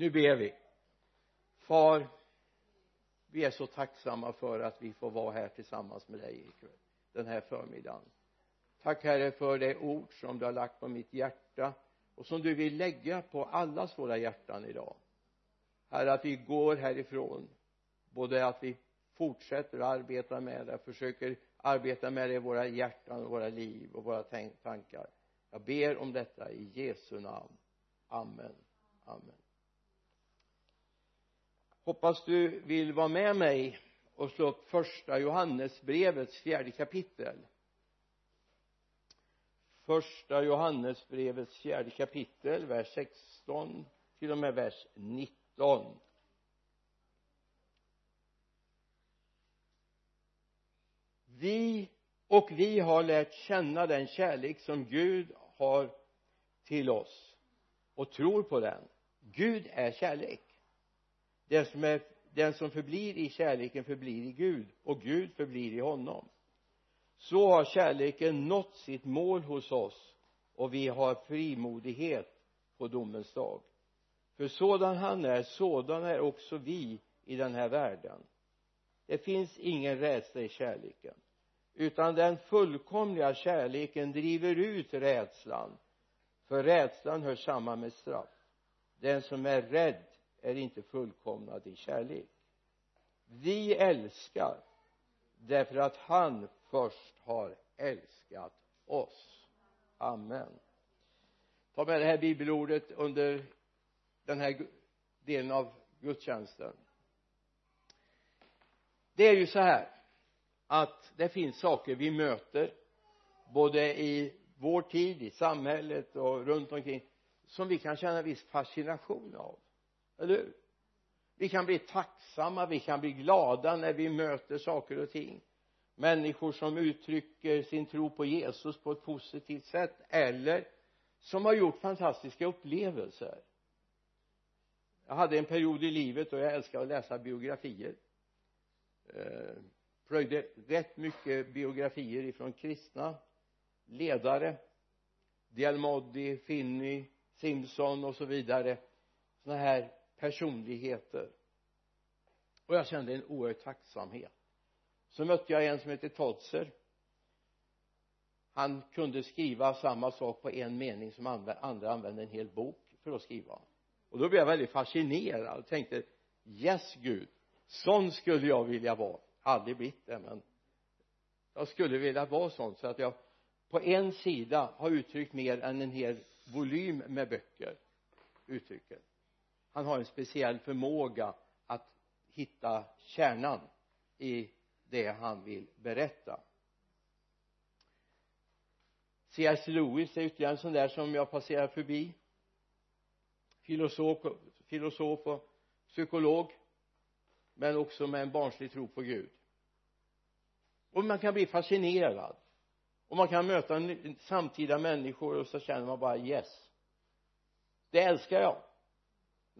nu ber vi. Far vi är så tacksamma för att vi får vara här tillsammans med dig ikväll den här förmiddagen. Tack herre för det ord som du har lagt på mitt hjärta och som du vill lägga på allas våra hjärtan idag. Herre att vi går härifrån både att vi fortsätter att arbeta med det försöker arbeta med det i våra hjärtan och våra liv och våra tankar. Jag ber om detta i Jesu namn. Amen. Amen hoppas du vill vara med mig och slå upp första Johannesbrevets fjärde kapitel. Första Johannesbrevets fjärde kapitel vers 16 till och med vers 19 vi och vi har lärt känna den kärlek som Gud har till oss och tror på den. Gud är kärlek den som, är, den som förblir i kärleken förblir i Gud och Gud förblir i honom. Så har kärleken nått sitt mål hos oss och vi har frimodighet på domens dag. För sådan han är sådan är också vi i den här världen. Det finns ingen rädsla i kärleken utan den fullkomliga kärleken driver ut rädslan. För rädslan hör samman med straff. Den som är rädd är inte fullkomnad i kärlek. Vi älskar därför att han först har älskat oss. Amen. Ta med det här bibelordet under den här delen av gudstjänsten. Det är ju så här att det finns saker vi möter både i vår tid, i samhället och runt omkring som vi kan känna viss fascination av eller hur? Vi kan bli tacksamma, vi kan bli glada när vi möter saker och ting. Människor som uttrycker sin tro på Jesus på ett positivt sätt eller som har gjort fantastiska upplevelser. Jag hade en period i livet då jag älskade att läsa biografier. Eh, plöjde rätt mycket biografier ifrån kristna ledare. Dialmodi, Finney, Simpson och så vidare. Sådana här personligheter. Och jag kände en oerhörd tacksamhet. Så mötte jag en som hette Todser han kunde skriva samma sak på en mening som andra använde en hel bok för att skriva. Och då blev jag väldigt fascinerad och tänkte yes Gud sån skulle jag vilja vara. Aldrig blivit det men jag skulle vilja vara sån. Så att jag på en sida har uttryckt mer än en hel volym med böcker uttrycker han har en speciell förmåga att hitta kärnan i det han vill berätta. C.S. Lewis är ytterligare en sån där som jag passerar förbi. Filosof, filosof och psykolog men också med en barnslig tro på Gud. Och man kan bli fascinerad. Och man kan möta samtida människor och så känner man bara yes. Det älskar jag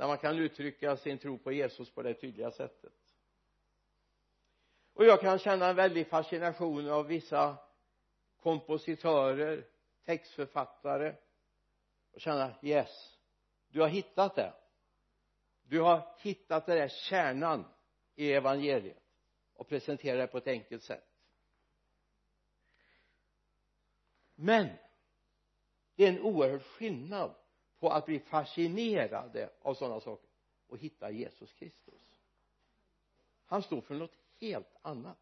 när man kan uttrycka sin tro på Jesus på det tydliga sättet. Och jag kan känna en väldig fascination av vissa kompositörer textförfattare och känna yes du har hittat det. Du har hittat det där kärnan i evangeliet och presenterar det på ett enkelt sätt. Men det är en oerhörd skillnad på att bli fascinerade av sådana saker och hitta Jesus Kristus. Han står för något helt annat.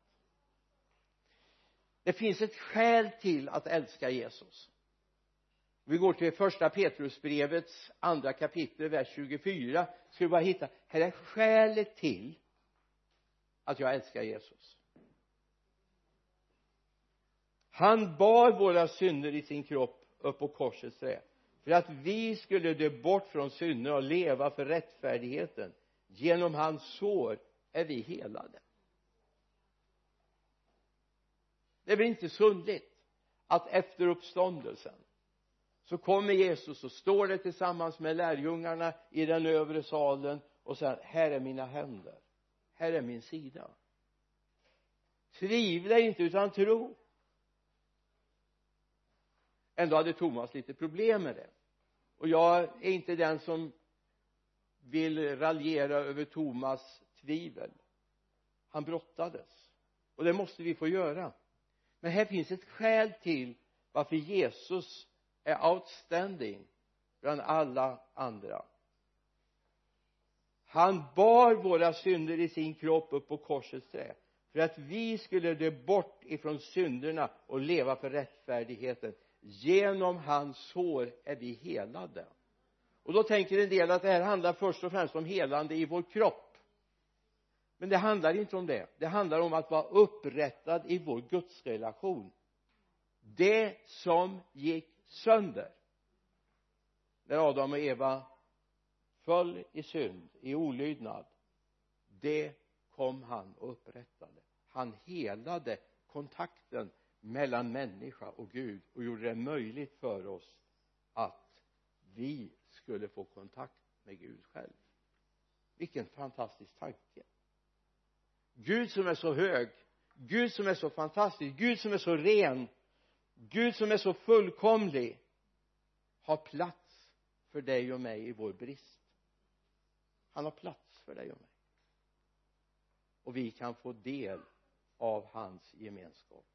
Det finns ett skäl till att älska Jesus. Vi går till första Petrusbrevets andra kapitel vers 24 ska vi bara hitta här är skälet till att jag älskar Jesus. Han bar våra synder i sin kropp upp på korsets trä för att vi skulle dö bort från synder och leva för rättfärdigheten. Genom hans sår är vi helade. Det är väl inte sundligt att efter uppståndelsen så kommer Jesus och står där tillsammans med lärjungarna i den övre salen och säger här är mina händer. Här är min sida. Tvivla inte utan tro. Ändå hade Thomas lite problem med det och jag är inte den som vill raljera över Thomas tvivel. Han brottades. Och det måste vi få göra. Men här finns ett skäl till varför Jesus är outstanding bland alla andra. Han bar våra synder i sin kropp upp på korsets trä för att vi skulle dö bort ifrån synderna och leva för rättfärdigheten genom hans sår är vi helade. Och då tänker en del att det här handlar först och främst om helande i vår kropp. Men det handlar inte om det. Det handlar om att vara upprättad i vår gudsrelation. Det som gick sönder. När Adam och Eva föll i synd, i olydnad det kom han och upprättade. Han helade kontakten mellan människa och Gud och gjorde det möjligt för oss att vi skulle få kontakt med Gud själv. Vilken fantastisk tanke. Gud som är så hög Gud som är så fantastisk Gud som är så ren Gud som är så fullkomlig har plats för dig och mig i vår brist. Han har plats för dig och mig. Och vi kan få del av hans gemenskap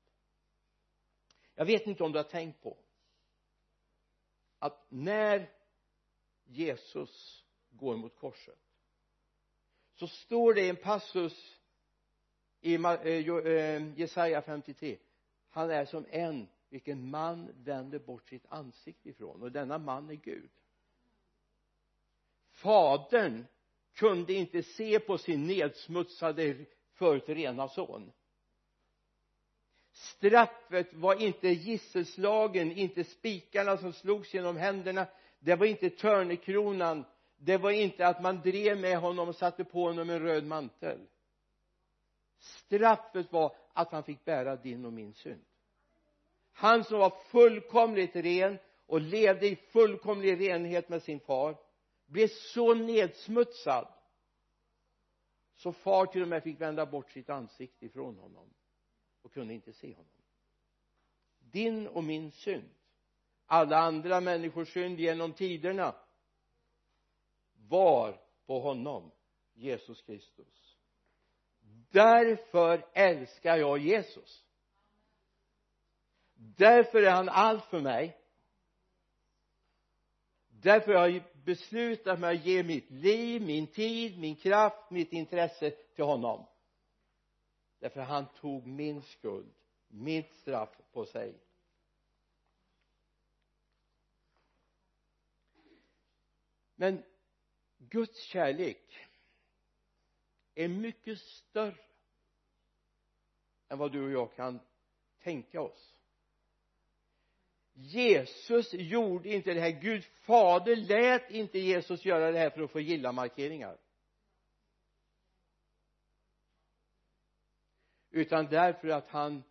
jag vet inte om du har tänkt på att när Jesus går mot korset så står det i en passus i eh, eh, Jesaja 53 han är som en vilken man vänder bort sitt ansikte ifrån och denna man är Gud. Fadern kunde inte se på sin nedsmutsade förut rena son straffet var inte gisselslagen inte spikarna som slogs genom händerna. Det var inte törnekronan. Det var inte att man drev med honom och satte på honom en röd mantel. Straffet var att han fick bära din och min synd. Han som var fullkomligt ren och levde i fullkomlig renhet med sin far blev så nedsmutsad så far till och med fick vända bort sitt ansikte ifrån honom och kunde inte se honom. Din och min synd alla andra människors synd genom tiderna var på honom Jesus Kristus. Därför älskar jag Jesus. Därför är han allt för mig. Därför har jag beslutat mig att ge mitt liv, min tid, min kraft, mitt intresse till honom därför han tog min skuld mitt straff på sig. Men Guds kärlek är mycket större än vad du och jag kan tänka oss. Jesus gjorde inte det här. Gud fader lät inte Jesus göra det här för att få gilla markeringar. Utan därför att han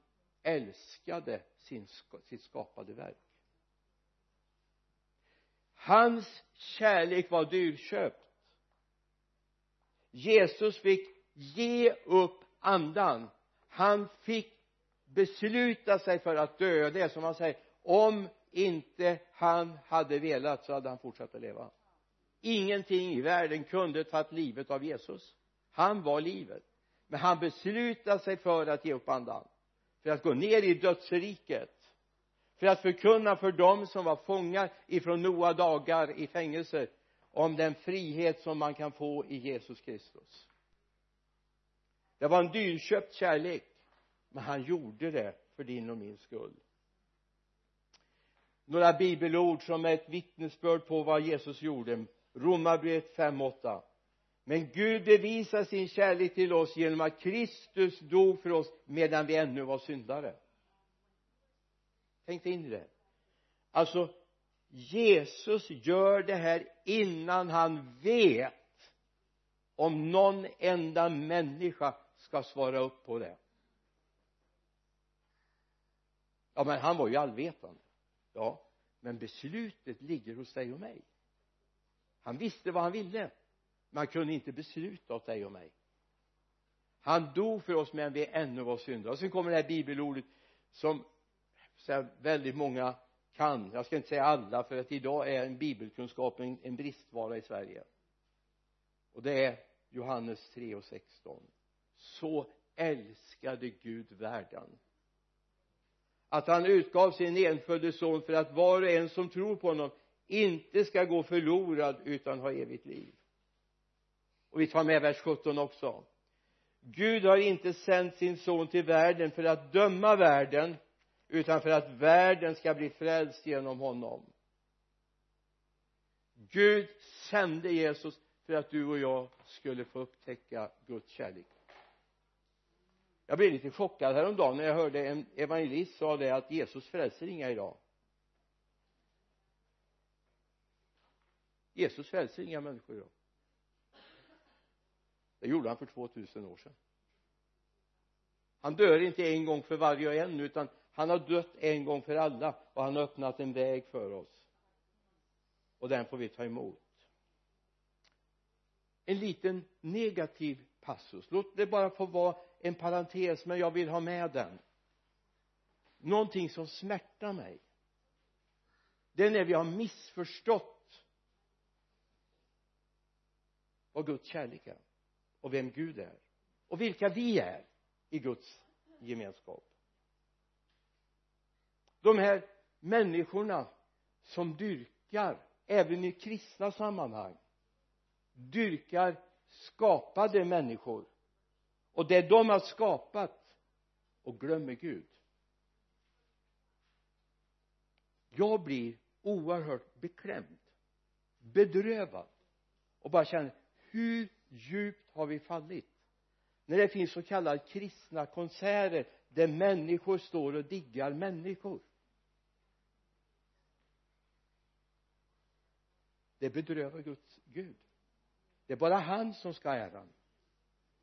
älskade sin, sitt skapade verk. Hans kärlek var dyrköpt. Jesus fick ge upp andan. Han fick besluta sig för att dö det är som han säger om inte han hade velat så hade han fortsatt att leva. Ingenting i världen kunde tagit livet av Jesus. Han var livet men han beslutade sig för att ge upp andan. För att gå ner i dödsriket. För att förkunna för dem som var fångar ifrån Noa dagar i fängelser om den frihet som man kan få i Jesus Kristus. Det var en dyrköpt kärlek men han gjorde det för din och min skull. Några bibelord som är ett vittnesbörd på vad Jesus gjorde. Romarbrevet 5.8 men Gud bevisar sin kärlek till oss genom att Kristus dog för oss medan vi ännu var syndare. Tänk dig in i det. Alltså Jesus gör det här innan han vet om någon enda människa ska svara upp på det. Ja men han var ju allvetande. Ja men beslutet ligger hos dig och mig. Han visste vad han ville man kunde inte besluta åt dig och mig. Han dog för oss medan vi ännu var syndare och sen kommer det här bibelordet som väldigt många kan. Jag ska inte säga alla för att idag är en bibelkunskap en, en bristvara i Sverige. Och det är Johannes 3 och 16 så älskade Gud världen att han utgav sin enfödde son för att var och en som tror på honom inte ska gå förlorad utan ha evigt liv och vi tar med vers 17 också. Gud har inte sänt sin son till världen för att döma världen utan för att världen ska bli frälst genom honom. Gud sände Jesus för att du och jag skulle få upptäcka Guds kärlek. Jag blev lite chockad häromdagen när jag hörde en evangelist sa det att Jesus frälser inga idag. Jesus frälser inga människor idag det gjorde han för 2000 år sedan. Han dör inte en gång för varje och en utan han har dött en gång för alla och han har öppnat en väg för oss. Och den får vi ta emot. En liten negativ passus. Låt det bara få vara en parentes men jag vill ha med den. Någonting som smärtar mig. Det är när vi har missförstått vad Guds kärlek är och vem Gud är. Och vilka vi är i Guds gemenskap. De här människorna som dyrkar även i kristna sammanhang dyrkar skapade människor. Och det de har skapat och glömmer Gud. Jag blir oerhört beklämd bedrövad och bara känner hur djupt har vi fallit. När det finns så kallade kristna konserter där människor står och diggar människor. Det bedrövar Guds Gud. Det är bara han som ska ha äran.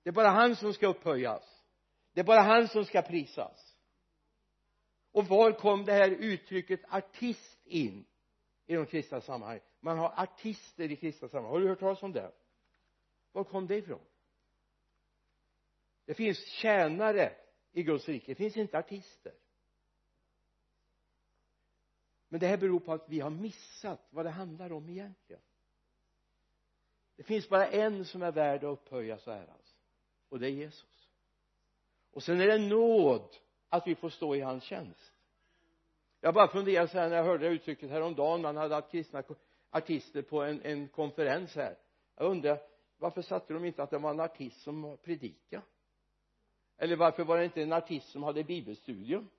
Det är bara han som ska upphöjas. Det är bara han som ska prisas. Och var kom det här uttrycket artist in i de kristna sammanhangen? Man har artister i kristna sammanhang. Har du hört talas om det? Var kom det ifrån? Det finns tjänare i Guds rike. Det finns inte artister. Men det här beror på att vi har missat vad det handlar om egentligen. Det finns bara en som är värd att upphöjas och äras alltså. och det är Jesus. Och sen är det nåd att vi får stå i hans tjänst. Jag bara funderar så här när jag hörde det uttrycket häromdagen. Man hade haft kristna artister på en, en konferens här. Jag undrar varför satte de inte att det var en artist som predikade? Eller varför var det inte en artist som hade bibelstudium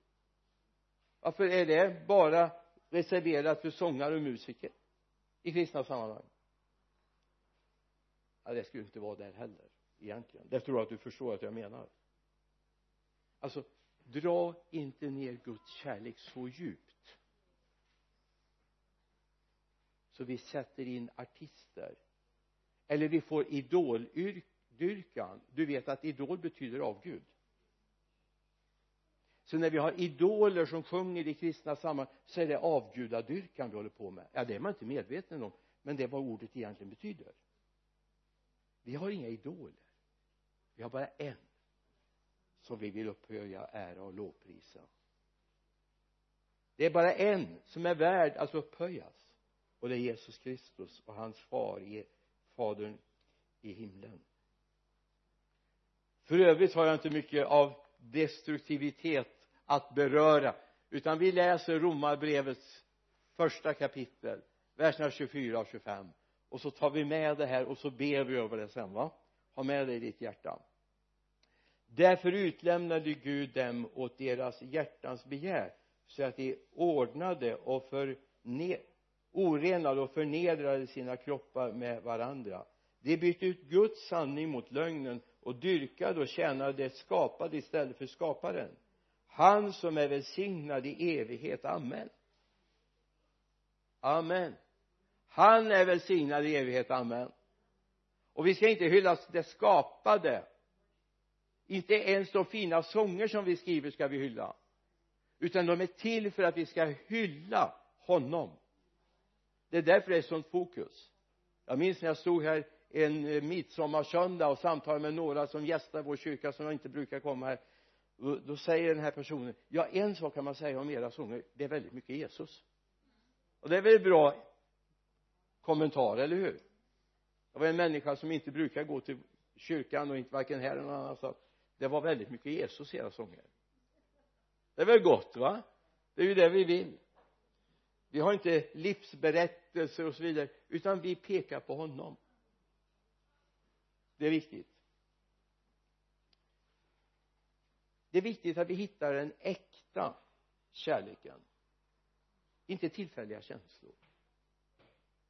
varför är det bara reserverat för sångare och musiker i kristna sammanhang? Ja det skulle inte vara där heller egentligen. Det tror jag att du förstår att jag menar. Alltså dra inte ner Guds kärlek så djupt så vi sätter in artister eller vi får idoldyrkan du vet att idol betyder avgud. Så när vi har idoler som sjunger i kristna sammanhang så är det avgudadyrkan vi håller på med. Ja det är man inte medveten om men det är vad ordet egentligen betyder. Vi har inga idoler. Vi har bara en som vi vill upphöja, ära och lovprisa. Det är bara en som är värd att upphöjas. Och det är Jesus Kristus och hans far fadern i himlen. För övrigt har jag inte mycket av destruktivitet att beröra utan vi läser romarbrevets första kapitel verserna 24 och 25 och så tar vi med det här och så ber vi över det sen va? Ha med det i ditt hjärta. Därför utlämnade Gud dem åt deras hjärtans begär så att de ordnade och förne orenade och förnedrade sina kroppar med varandra. De bytte ut Guds sanning mot lögnen och dyrkade och tjänade det skapade istället för skaparen. Han som är välsignad i evighet, amen. Amen. Han är välsignad i evighet, amen. Och vi ska inte hylla det skapade. Inte ens de fina sånger som vi skriver ska vi hylla. Utan de är till för att vi ska hylla honom det är därför det är sånt fokus. Jag minns när jag stod här en eh, midsommarsöndag och samtalade med några som gästar vår kyrka som inte brukar komma här. Då säger den här personen ja en sak kan man säga om era sånger. Det är väldigt mycket Jesus. Och det är väl bra kommentar, eller hur? Det var en människa som inte brukar gå till kyrkan och inte varken här eller någon annanstans. Det var väldigt mycket Jesus i era sånger. Det är väl gott va? Det är ju det vi vill vi har inte livsberättelser och så vidare utan vi pekar på honom. Det är viktigt. Det är viktigt att vi hittar den äkta kärleken. Inte tillfälliga känslor.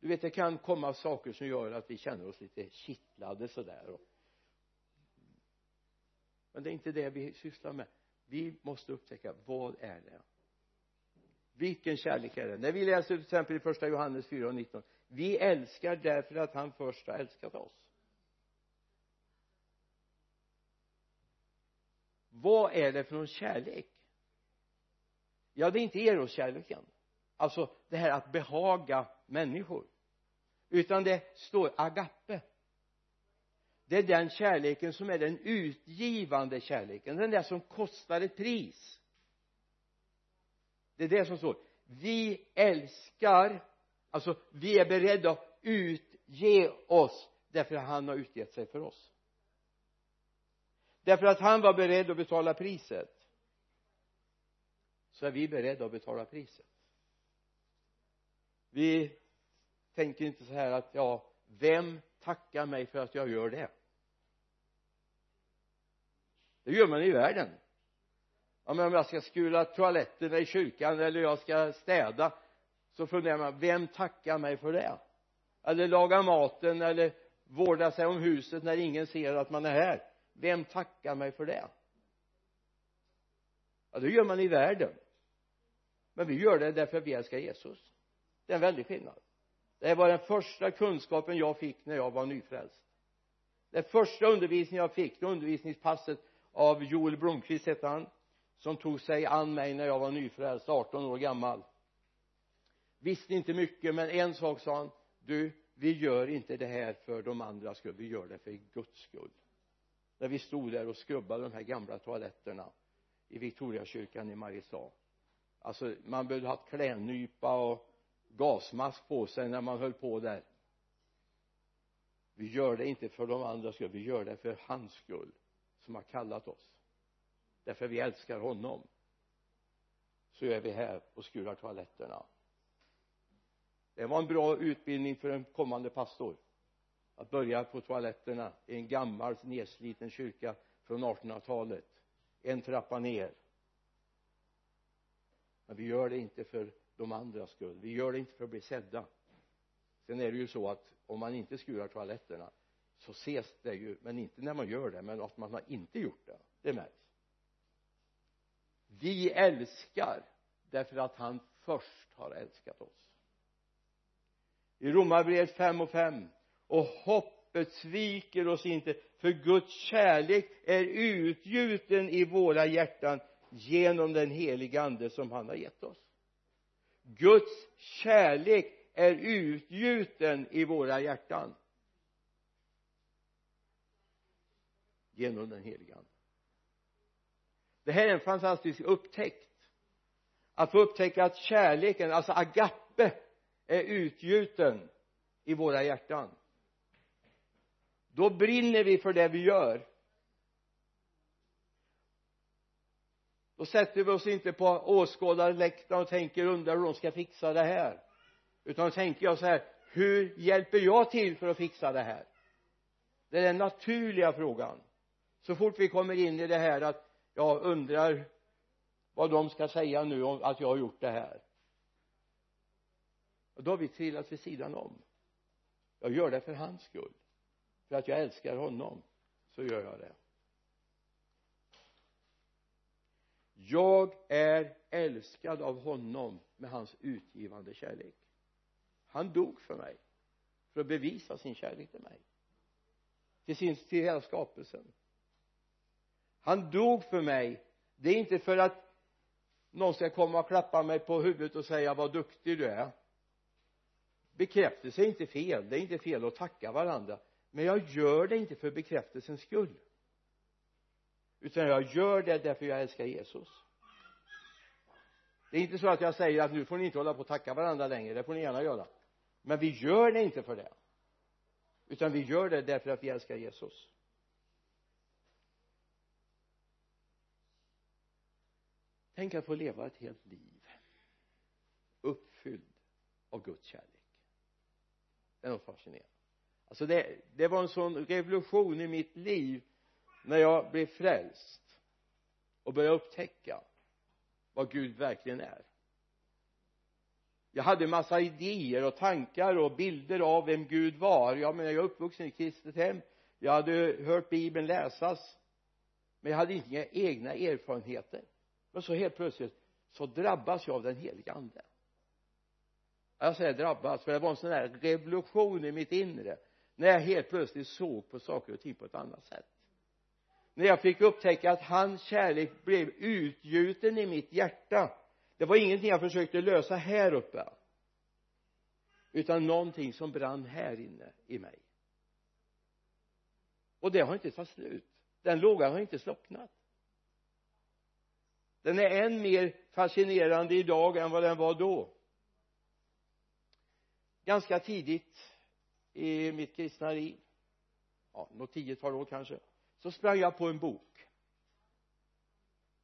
Du vet det kan komma saker som gör att vi känner oss lite kittlade sådär och men det är inte det vi sysslar med. Vi måste upptäcka vad är det? Vilken kärlek är det? När vi läser till exempel i första Johannes 4 och 19 vi älskar därför att han först har älskat oss. Vad är det för någon kärlek? Ja det är inte eroskärleken. Alltså det här att behaga människor. Utan det står agape. Det är den kärleken som är den utgivande kärleken. Den där som kostar ett pris det är det som står. Vi älskar alltså vi är beredda att utge oss därför att han har utgett sig för oss. Därför att han var beredd att betala priset så är vi beredda att betala priset. Vi tänker inte så här att ja vem tackar mig för att jag gör det? Det gör man i världen ja men om jag ska skula toaletterna i kyrkan eller jag ska städa så funderar man vem tackar mig för det? Eller laga maten eller vårda sig om huset när ingen ser att man är här? Vem tackar mig för det? Ja det gör man i världen. Men vi gör det därför att vi älskar Jesus. Det är en väldig skillnad. Det var den första kunskapen jag fick när jag var nyfrälst. Den första undervisningen jag fick det undervisningspasset av Joel Blomqvist hette han som tog sig an mig när jag var nyfrälst 18 år gammal. Visste inte mycket men en sak sa han du vi gör inte det här för de andras skull vi gör det för Guds skull. När vi stod där och skrubbade de här gamla toaletterna i Victoriakyrkan i Mariestad alltså man behövde ha klädnypa och gasmask på sig när man höll på där. Vi gör det inte för de andras skull vi gör det för hans skull som har kallat oss därför vi älskar honom. Så är vi här och skurar toaletterna. Det var en bra utbildning för en kommande pastor. Att börja på toaletterna i en gammal nedsliten kyrka från 1800-talet en trappa ner. Men vi gör det inte för de andras skull. Vi gör det inte för att bli sedda. Sen är det ju så att om man inte skurar toaletterna så ses det ju men inte när man gör det men att man har inte gjort det. Det märks vi älskar därför att han först har älskat oss. I romarbrevet 5 och 5 och hoppet sviker oss inte för Guds kärlek är utgjuten i våra hjärtan genom den heliga ande som han har gett oss. Guds kärlek är utgjuten i våra hjärtan genom den heliga ande det här är en fantastisk upptäckt. Att få upptäcka att kärleken, alltså agape är utgjuten i våra hjärtan. Då brinner vi för det vi gör. Då sätter vi oss inte på åskådarläktaren och tänker undrar hur de ska fixa det här. Utan då tänker jag så här hur hjälper jag till för att fixa det här? Det är den naturliga frågan. Så fort vi kommer in i det här att jag undrar vad de ska säga nu om att jag har gjort det här. Och då har vi trillat vid sidan om. Jag gör det för hans skull. För att jag älskar honom så gör jag det. Jag är älskad av honom med hans utgivande kärlek. Han dog för mig för att bevisa sin kärlek till mig. Till sin till hela skapelsen han dog för mig. Det är inte för att någon ska komma och klappa mig på huvudet och säga vad duktig du är. Bekräftelse är inte fel. Det är inte fel att tacka varandra. Men jag gör det inte för bekräftelsens skull. Utan jag gör det därför jag älskar Jesus. Det är inte så att jag säger att nu får ni inte hålla på och tacka varandra längre. Det får ni gärna göra. Men vi gör det inte för det. Utan vi gör det därför att vi älskar Jesus. Tänk att få leva ett helt liv uppfylld av Guds kärlek. Det är något fascinerande. Alltså det, det var en sån revolution i mitt liv när jag blev frälst och började upptäcka vad Gud verkligen är. Jag hade en massa idéer och tankar och bilder av vem Gud var. Jag menar jag är uppvuxen i ett kristet hem. Jag hade hört bibeln läsas men jag hade inga egna erfarenheter men så helt plötsligt så drabbas jag av den heliga ande. Jag säger drabbas för det var en sån här revolution i mitt inre när jag helt plötsligt såg på saker och ting på ett annat sätt. När jag fick upptäcka att hans kärlek blev utgjuten i mitt hjärta det var ingenting jag försökte lösa här uppe utan någonting som brann här inne i mig. Och det har inte tagit slut. Den lågan har inte slocknat den är än mer fascinerande idag än vad den var då. Ganska tidigt i mitt kristna liv ja, något tiotal år kanske så sprang jag på en bok.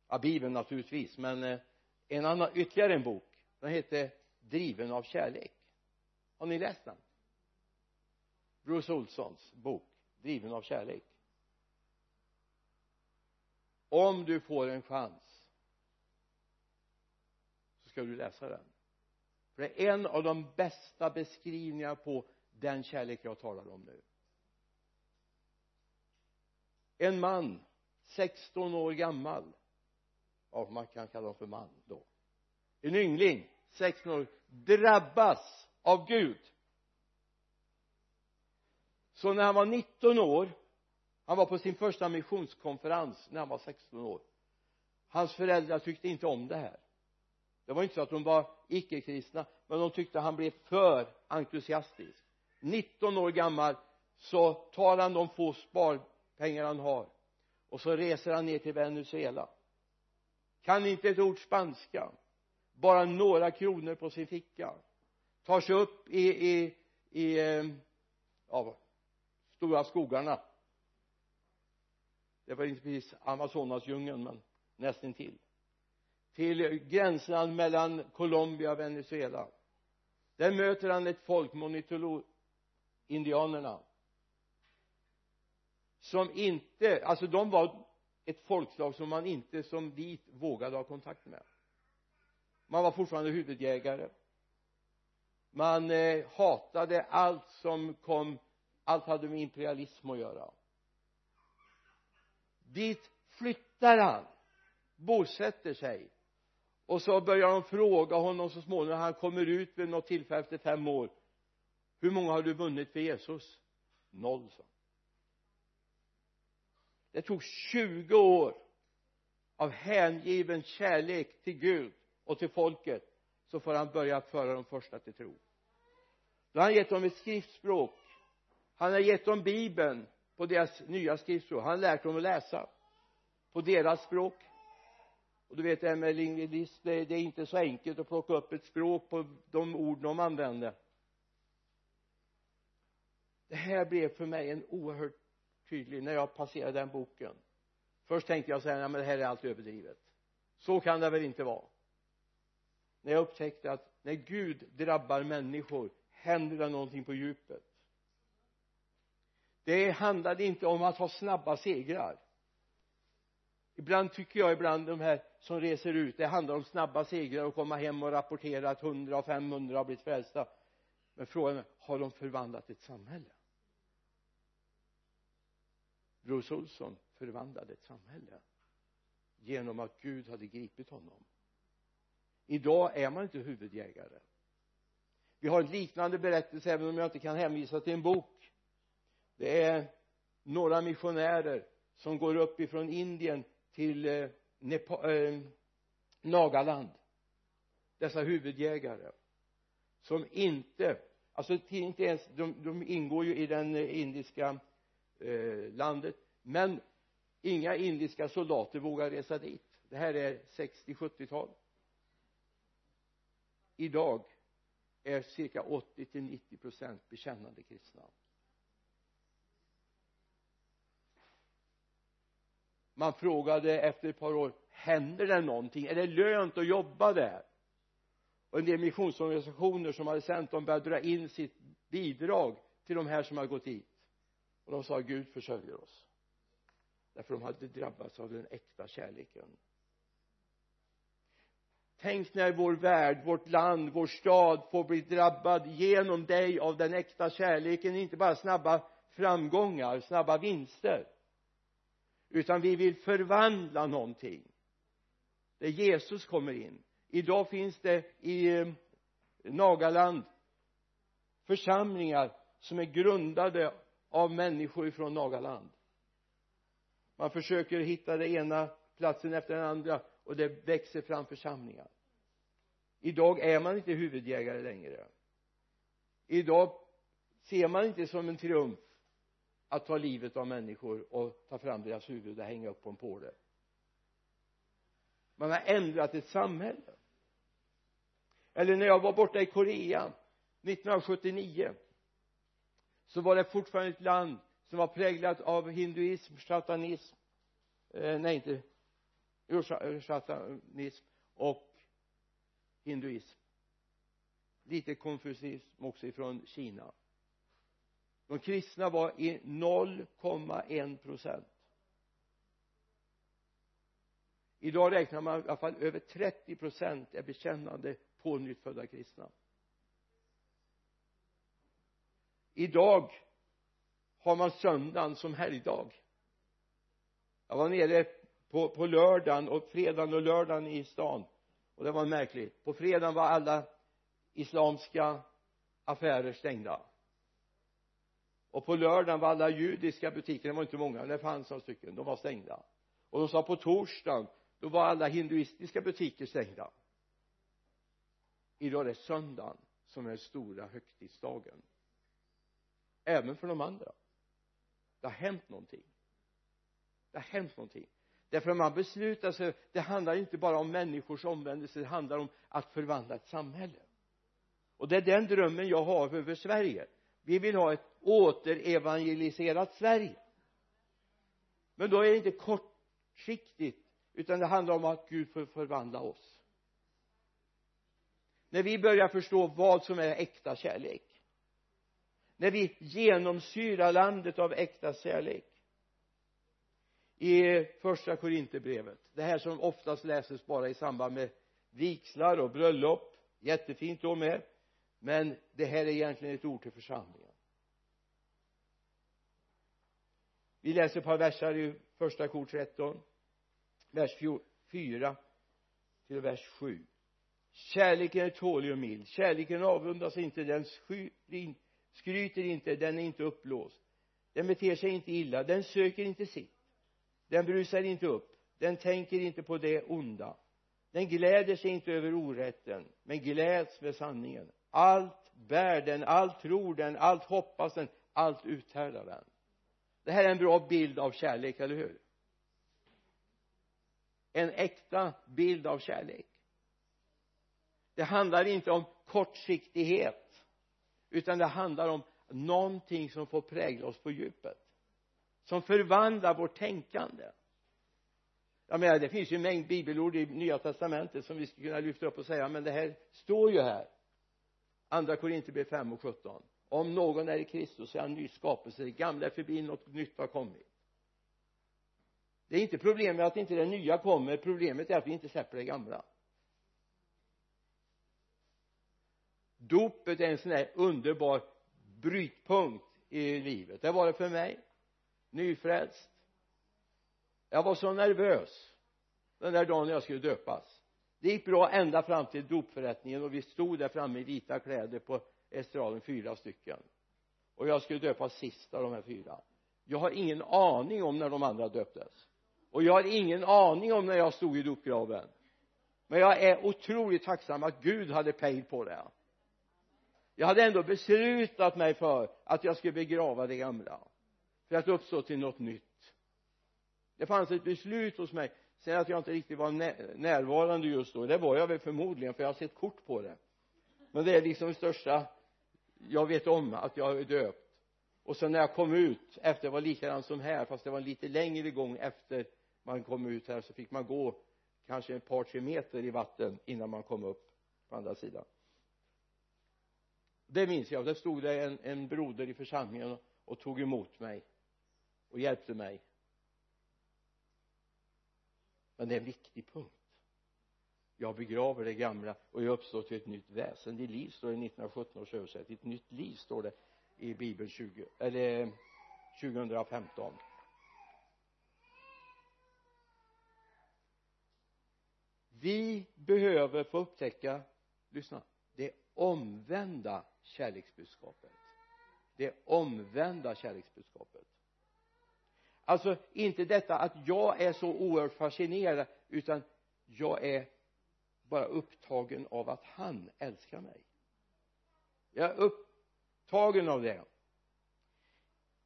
Ja, bibeln naturligtvis men eh, en annan, ytterligare en bok. Den hette driven av kärlek. Har ni läst den? Bruce Olssons bok driven av kärlek. Om du får en chans ska du läsa den. För det är en av de bästa beskrivningarna på den kärlek jag talar om nu. En man 16 år gammal. Ja man kan kalla honom för man då. En yngling 16 år drabbas av Gud. Så när han var 19 år han var på sin första missionskonferens när han var 16 år. Hans föräldrar tyckte inte om det här det var inte så att de var icke-kristna men de tyckte han blev för entusiastisk. 19 år gammal så tar han de få sparpengar han har och så reser han ner till Venezuela. Kan inte ett ord spanska. Bara några kronor på sin ficka. Tar sig upp i, i, i ehm, ja, stora skogarna. Det var inte precis Amazonasdjungeln men nästintill till gränserna mellan Colombia och Venezuela. Där möter han ett folk monitolo indianerna som inte alltså de var ett folkslag som man inte som vit vågade ha kontakt med. Man var fortfarande huvudjägare. Man eh, hatade allt som kom allt hade med imperialism att göra. Dit flyttar han bosätter sig och så börjar de fråga honom så småningom han kommer ut vid något tillfälle efter fem år. Hur många har du vunnit för Jesus? Noll så det tog 20 år av hängiven kärlek till Gud och till folket så får han börja föra de första till tro. Då har han gett dem ett skriftspråk. Han har gett dem bibeln på deras nya skriftspråk. Han har lärt dem att läsa på deras språk och du vet det här med lingvist det, det är inte så enkelt att plocka upp ett språk på de ord de använde det här blev för mig en oerhört tydlig när jag passerade den boken. Först tänkte jag så här, nej men det här är allt överdrivet. Så kan det väl inte vara. När jag upptäckte att när Gud drabbar människor händer det någonting på djupet. Det handlade inte om att ha snabba segrar. Ibland tycker jag ibland de här som reser ut. Det handlar om snabba segrar och komma hem och rapportera att 100 och 500 har blivit frälsta. Men frågan är har de förvandlat ett samhälle? Bruce Olsson förvandlade ett samhälle genom att Gud hade gripit honom. Idag är man inte huvudjägare. Vi har en liknande berättelse även om jag inte kan hänvisa till en bok. Det är några missionärer som går upp ifrån Indien till eh, eh, Nepal, eh, Nagaland. Dessa huvudjägare. Som inte alltså inte ens de, de ingår ju i den eh, indiska eh, landet. Men inga indiska soldater vågar resa dit. Det här är 60-70-tal idag är cirka 80 till 90 procent bekännande kristna. Man frågade efter ett par år händer det någonting? Är det lönt att jobba där? Och en del missionsorganisationer som hade sänt dem började dra in sitt bidrag till de här som hade gått dit och de sa Gud försörjer oss. Därför de hade drabbats av den äkta kärleken. Tänk när vår värld, vårt land, vår stad får bli drabbad genom dig av den äkta kärleken. Inte bara snabba framgångar, snabba vinster utan vi vill förvandla någonting. Där Jesus kommer in. Idag finns det i eh, Nagaland församlingar som är grundade av människor ifrån Nagaland. Man försöker hitta den ena platsen efter den andra och det växer fram församlingar. Idag är man inte huvudjägare längre. Idag ser man inte som en triumf att ta livet av människor och ta fram deras huvud och hänga upp dem på det man har ändrat ett samhälle. Eller när jag var borta i Korea 1979 så var det fortfarande ett land som var präglat av hinduism, satanism eh, nej inte jo, satanism eh, och hinduism. Lite konfucism också ifrån Kina de kristna var i 0,1 procent. Idag räknar man i alla fall över 30 procent är bekännande pånyttfödda kristna. Idag har man söndagen som helgdag. Jag var nere på, på lördagen och fredagen och lördagen i stan. Och det var märkligt. På fredagen var alla islamska affärer stängda och på lördagen var alla judiska butiker det var inte många men det fanns några stycken de var stängda. Och de sa på torsdagen då var alla hinduistiska butiker stängda. Idag är det söndagen som är den stora högtidsdagen. Även för de andra. Det har hänt någonting. Det har hänt någonting. Därför att man beslutar sig det handlar inte bara om människors omvändelse det handlar om att förvandla ett samhälle. Och det är den drömmen jag har över Sverige vi vill ha ett återevangeliserat Sverige. Men då är det inte kortsiktigt utan det handlar om att Gud får förvandla oss. När vi börjar förstå vad som är äkta kärlek när vi genomsyrar landet av äkta kärlek i första korinterbrevet det här som oftast läses bara i samband med vigslar och bröllop jättefint då med men det här är egentligen ett ord till församlingen. Vi läser ett par verser i första kor 13 vers 4 till vers 7 kärleken är tålig och mild. Kärleken avundas inte den skryter inte den är inte uppblåst. Den beter sig inte illa den söker inte sitt. Den brusar inte upp den tänker inte på det onda. Den gläder sig inte över orätten men gläds med sanningen allt bär den, allt tror den, allt hoppas den, allt uthärdar den. Det här är en bra bild av kärlek, eller hur? En äkta bild av kärlek. Det handlar inte om kortsiktighet utan det handlar om någonting som får prägla oss på djupet som förvandlar vårt tänkande. Jag menar det finns ju en mängd bibelord i nya testamentet som vi skulle kunna lyfta upp och säga men det här står ju här andra Korinthierbrevet 5 och 17 om någon är i Kristus så är han ny skapelse. Det gamla är förbi något nytt har kommit. Det är inte problemet att inte det nya kommer. Problemet är att vi inte släpper det gamla. Dopet är en sån här underbar brytpunkt i livet. Det var det för mig. Nyfrälst. Jag var så nervös den där dagen jag skulle döpas det gick bra ända fram till dopförrättningen och vi stod där framme i vita kläder på estraden fyra stycken. Och jag skulle döpas sist av de här fyra. Jag har ingen aning om när de andra döptes. Och jag har ingen aning om när jag stod i dopgraven. Men jag är otroligt tacksam att Gud hade pejl på det. Jag hade ändå beslutat mig för att jag skulle begrava det gamla. För att uppstå till något nytt. Det fanns ett beslut hos mig sen att jag inte riktigt var närvarande just då det var jag väl förmodligen för jag har sett kort på det. Men det är liksom det största jag vet om att jag är döpt. Och sen när jag kom ut efter det var likadant som här fast det var en lite längre gång efter man kom ut här så fick man gå kanske ett par tre meter i vatten innan man kom upp på andra sidan. Det minns jag, där stod det en, en broder i församlingen och, och tog emot mig och hjälpte mig men det är en viktig punkt. Jag begraver det gamla och jag uppstår till ett nytt väsen. I liv står det i 1917 års översättning. Ett nytt liv står det i bibeln 20 eller 2015 vi behöver få upptäcka lyssna det omvända kärleksbudskapet. Det omvända kärleksbudskapet alltså inte detta att jag är så oerhört fascinerad utan jag är bara upptagen av att han älskar mig. Jag är upptagen av det.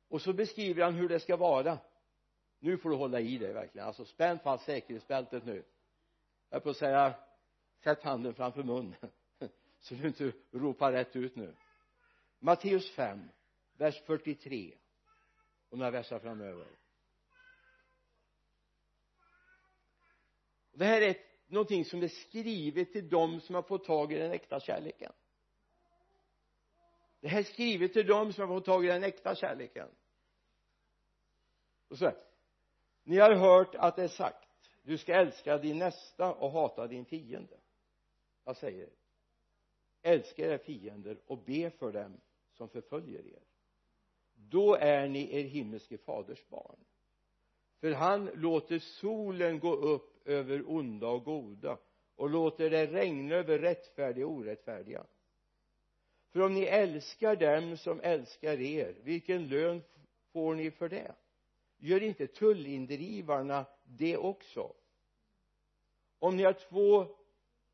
Och så beskriver han hur det ska vara. Nu får du hålla i dig verkligen. Alltså spänn fast säkerhetsbältet nu. Jag är på att säga sätt handen framför munnen så du inte ropar rätt ut nu. Matteus 5 vers 43 och några verser framöver. Det här är någonting som är skrivet till dem som har fått tag i den äkta kärleken. Det här är skrivet till dem som har fått tag i den äkta kärleken. Och så här. Ni har hört att det är sagt du ska älska din nästa och hata din fiende. Jag säger älska era fiender och be för dem som förföljer er. Då är ni er himmelske faders barn. För han låter solen gå upp över onda och goda och låter det regna över rättfärdiga och orättfärdiga. För om ni älskar dem som älskar er vilken lön får ni för det? Gör inte tullindrivarna det också? Om ni har två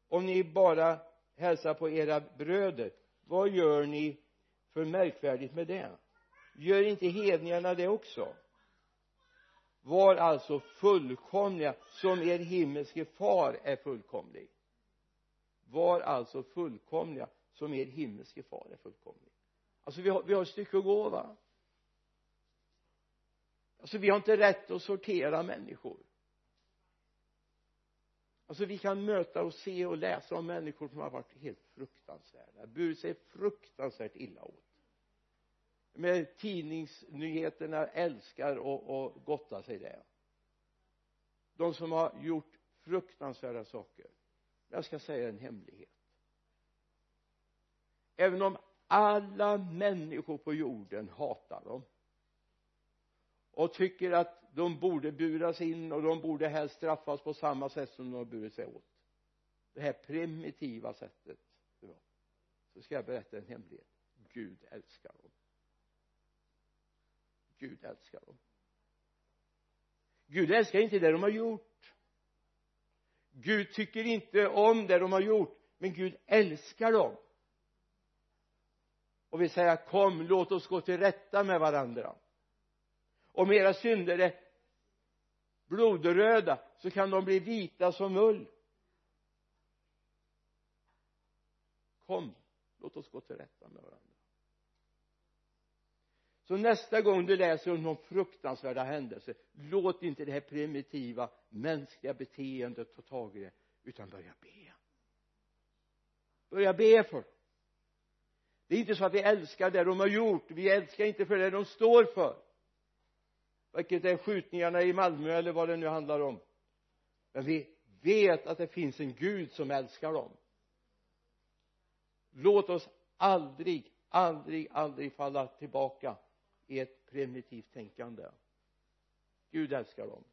om ni bara hälsar på era bröder vad gör ni för märkvärdigt med det? Gör inte hedningarna det också? Var alltså fullkomliga som er himmelske far är fullkomlig. Var alltså fullkomliga som er himmelske far är fullkomlig. Alltså vi har, vi har ett stycke att gå va? Alltså vi har inte rätt att sortera människor. Alltså vi kan möta och se och läsa om människor som har varit helt fruktansvärda. Burit sig fruktansvärt illa åt med tidningsnyheterna älskar och, och gottar sig det de som har gjort fruktansvärda saker. Jag ska säga en hemlighet. Även om alla människor på jorden hatar dem och tycker att de borde buras in och de borde helst straffas på samma sätt som de har burit sig åt det här primitiva sättet så ska jag berätta en hemlighet. Gud älskar dem. Gud älskar dem. Gud älskar inte det de har gjort. Gud tycker inte om det de har gjort men Gud älskar dem. Och vill säga kom låt oss gå till rätta med varandra. Om era synder är blodröda så kan de bli vita som ull. Kom låt oss gå till rätta med varandra så nästa gång du läser om någon fruktansvärda händelse låt inte det här primitiva mänskliga beteendet ta tag i det utan börja be. Börja be för det är inte så att vi älskar det de har gjort. Vi älskar inte för det de står för. Vilket är skjutningarna i Malmö eller vad det nu handlar om. Men vi vet att det finns en Gud som älskar dem. Låt oss aldrig aldrig aldrig falla tillbaka i ett primitivt tänkande. Gud älskar dem.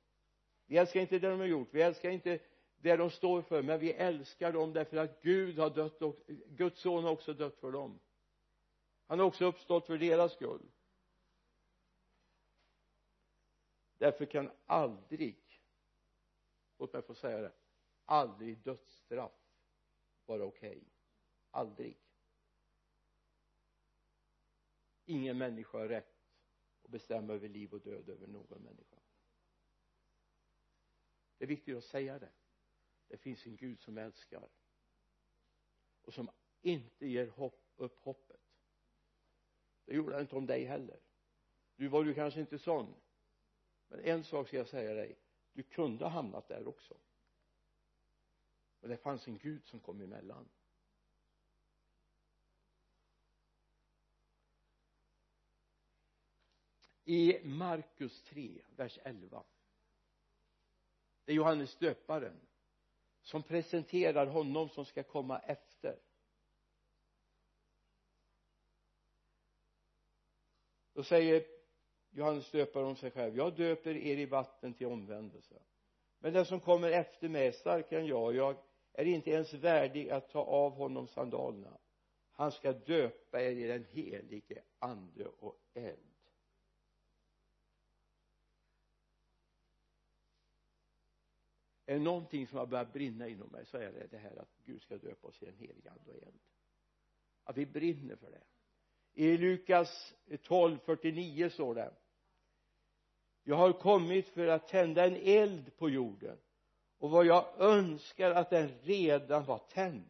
Vi älskar inte det de har gjort. Vi älskar inte det de står för men vi älskar dem därför att Gud har dött och Guds son har också dött för dem. Han har också uppstått för deras skull. Därför kan aldrig låt mig få säga det aldrig dödsstraff vara okej. Okay. aldrig. Ingen människa har rätt bestämma över liv och död över någon människa. Det är viktigt att säga det. Det finns en Gud som älskar och som inte ger hopp, upp hoppet. Det gjorde han inte om dig heller. Du var ju kanske inte sån. Men en sak ska jag säga dig. Du kunde ha hamnat där också. Men det fanns en Gud som kom emellan. I Markus 3 vers 11 det är Johannes döparen som presenterar honom som ska komma efter. Då säger Johannes döparen om sig själv jag döper er i vatten till omvändelse. Men den som kommer efter mig är starkare än jag. Jag är inte ens värdig att ta av honom sandalerna. Han ska döpa er i den helige ande och eld. Är det någonting som har börjat brinna inom mig så är det det här att Gud ska döpa oss i den helige ande och eld. Att vi brinner för det. I Lukas 12.49 står det jag har kommit för att tända en eld på jorden och vad jag önskar att den redan var tänd.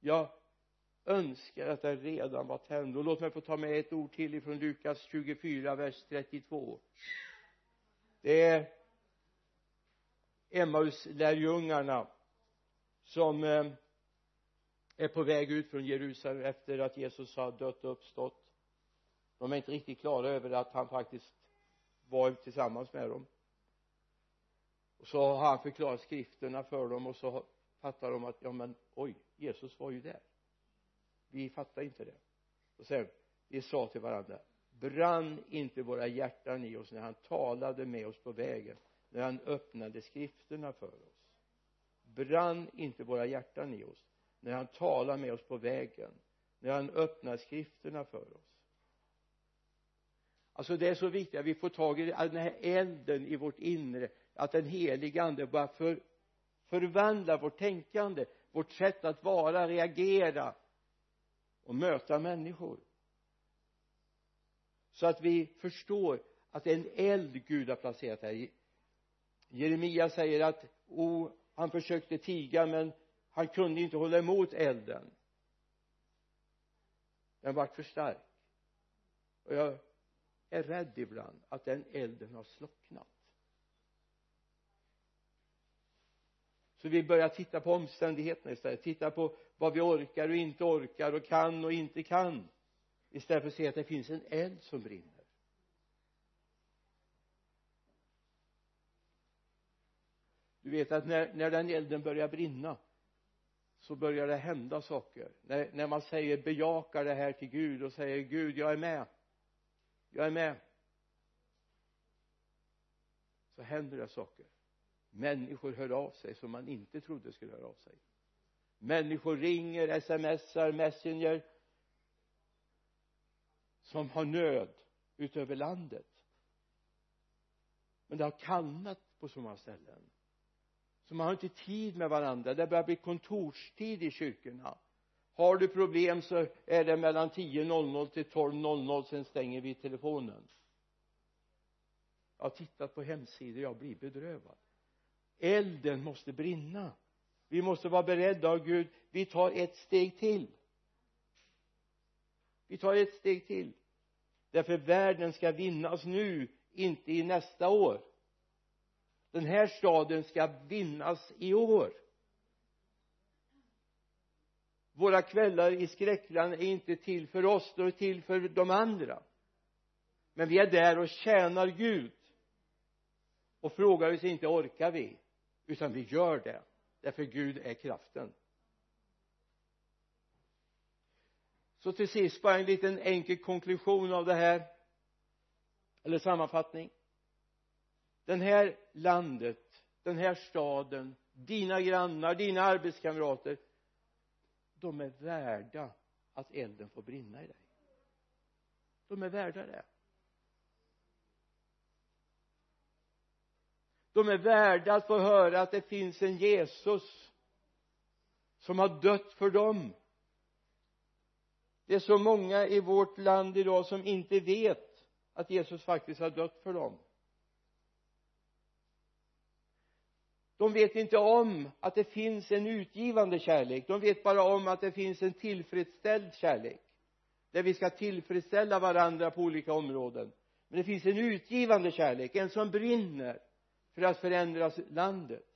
Jag önskar att den redan var tänd. Och låt mig få ta med ett ord till ifrån Lukas 24 vers 32 det är Emmaus-lärjungarna som eh, är på väg ut från Jerusalem efter att Jesus har dött och uppstått. De är inte riktigt klara över att han faktiskt var tillsammans med dem. Och så har han förklarat skrifterna för dem och så fattar de att ja men oj Jesus var ju där. Vi fattar inte det. Och sen vi sa till varandra brann inte våra hjärtan i oss när han talade med oss på vägen? När han öppnade skrifterna för oss. Brann inte våra hjärtan i oss när han talade med oss på vägen när han öppnade skrifterna för oss. Alltså det är så viktigt att vi får tag i den här elden i vårt inre att den helige ande bara för, förvandlar vårt tänkande vårt sätt att vara, reagera och möta människor. Så att vi förstår att det är en eld Gud har placerat här Jeremia säger att oh, han försökte tiga men han kunde inte hålla emot elden. Den vart för stark. Och jag är rädd ibland att den elden har slocknat. Så vi börjar titta på omständigheterna istället. Titta på vad vi orkar och inte orkar och kan och inte kan. Istället för att se att det finns en eld som brinner. Du vet att när, när den elden börjar brinna så börjar det hända saker. När, när man säger bejakar det här till Gud och säger Gud jag är med. Jag är med. Så händer det saker. Människor hör av sig som man inte trodde skulle höra av sig. Människor ringer, smsar, messenger som har nöd utöver landet. Men det har kallnat på så många ställen så man har inte tid med varandra. Det börjar bli kontorstid i kyrkorna. Har du problem så är det mellan 10.00 till 12.00 sen stänger vi telefonen. Jag har tittat på hemsidor jag blir bedrövad. Elden måste brinna. Vi måste vara beredda av Gud. Vi tar ett steg till. Vi tar ett steg till. Därför världen ska vinnas nu inte i nästa år den här staden ska vinnas i år. Våra kvällar i skräckland är inte till för oss de är till för de andra. Men vi är där och tjänar Gud. Och frågar oss inte orkar vi? Utan vi gör det därför Gud är kraften. Så till sist bara en liten enkel konklusion av det här eller sammanfattning den här landet den här staden dina grannar, dina arbetskamrater de är värda att elden får brinna i dig. De är värda det. De är värda att få höra att det finns en Jesus som har dött för dem. Det är så många i vårt land idag som inte vet att Jesus faktiskt har dött för dem. De vet inte om att det finns en utgivande kärlek. De vet bara om att det finns en tillfredsställd kärlek där vi ska tillfredsställa varandra på olika områden. Men det finns en utgivande kärlek en som brinner för att förändra landet.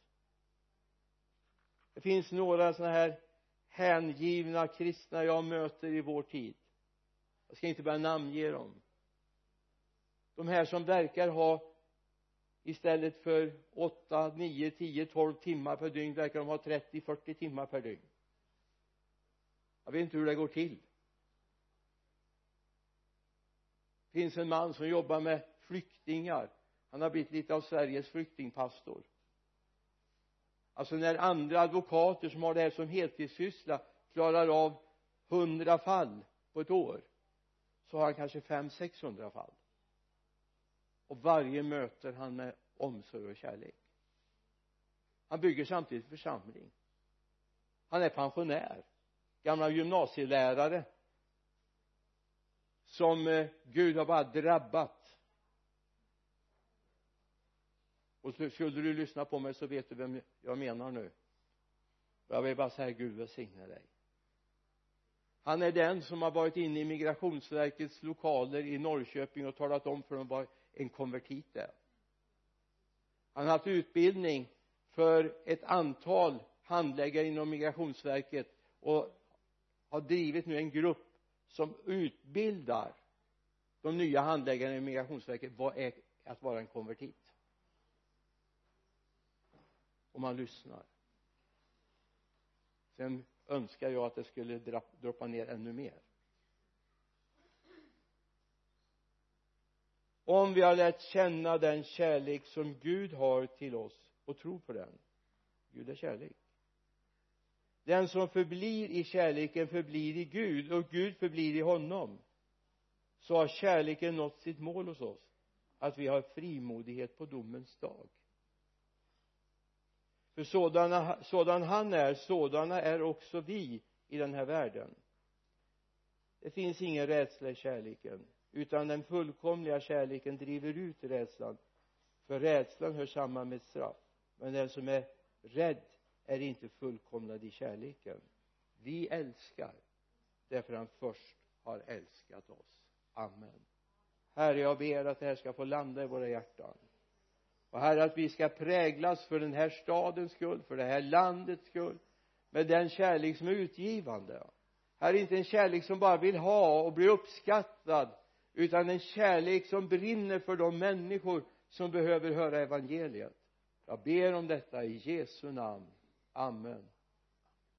Det finns några sådana här hängivna kristna jag möter i vår tid. Jag ska inte börja namnge dem. De här som verkar ha istället för 8, 9, 10, 12 timmar per dygn verkar de ha 30, 40 timmar per dygn. Jag vet inte hur det går till. Det finns en man som jobbar med flyktingar. Han har blivit lite av Sveriges flyktingpastor. Alltså när andra advokater som har det här som heltidssyssla klarar av hundra fall på ett år så har han kanske fem, sexhundra fall och varje möter han med omsorg och kärlek. Han bygger samtidigt församling. Han är pensionär. Gammal gymnasielärare. Som eh, Gud har bara drabbat. Och skulle du lyssna på mig så vet du vem jag menar nu. Jag vill bara säga Gud välsigne dig. Han är den som har varit inne i migrationsverkets lokaler i Norrköping och talat om för dem vad en konvertit är han har haft utbildning för ett antal handläggare inom migrationsverket och har drivit nu en grupp som utbildar de nya handläggarna i migrationsverket vad är att vara en konvertit. Om man lyssnar. Sen önskar jag att det skulle droppa ner ännu mer. Om vi har lärt känna den kärlek som Gud har till oss och tror på den. Gud är kärlek. Den som förblir i kärleken förblir i Gud och Gud förblir i honom. Så har kärleken nått sitt mål hos oss att vi har frimodighet på domens dag. För sådana, sådan han är sådana är också vi i den här världen. Det finns ingen rädsla i kärleken utan den fullkomliga kärleken driver ut rädslan. För rädslan hör samman med straff. Men den som är rädd är inte fullkomnad i kärleken. Vi älskar därför han först har älskat oss. Amen. Herre jag ber att det här ska få landa i våra hjärtan. Och herre att vi ska präglas för den här stadens skull för det här landets skull med den kärlek som är utgivande. Herre inte en kärlek som bara vill ha och bli uppskattad utan en kärlek som brinner för de människor som behöver höra evangeliet. Jag ber om detta i Jesu namn. Amen.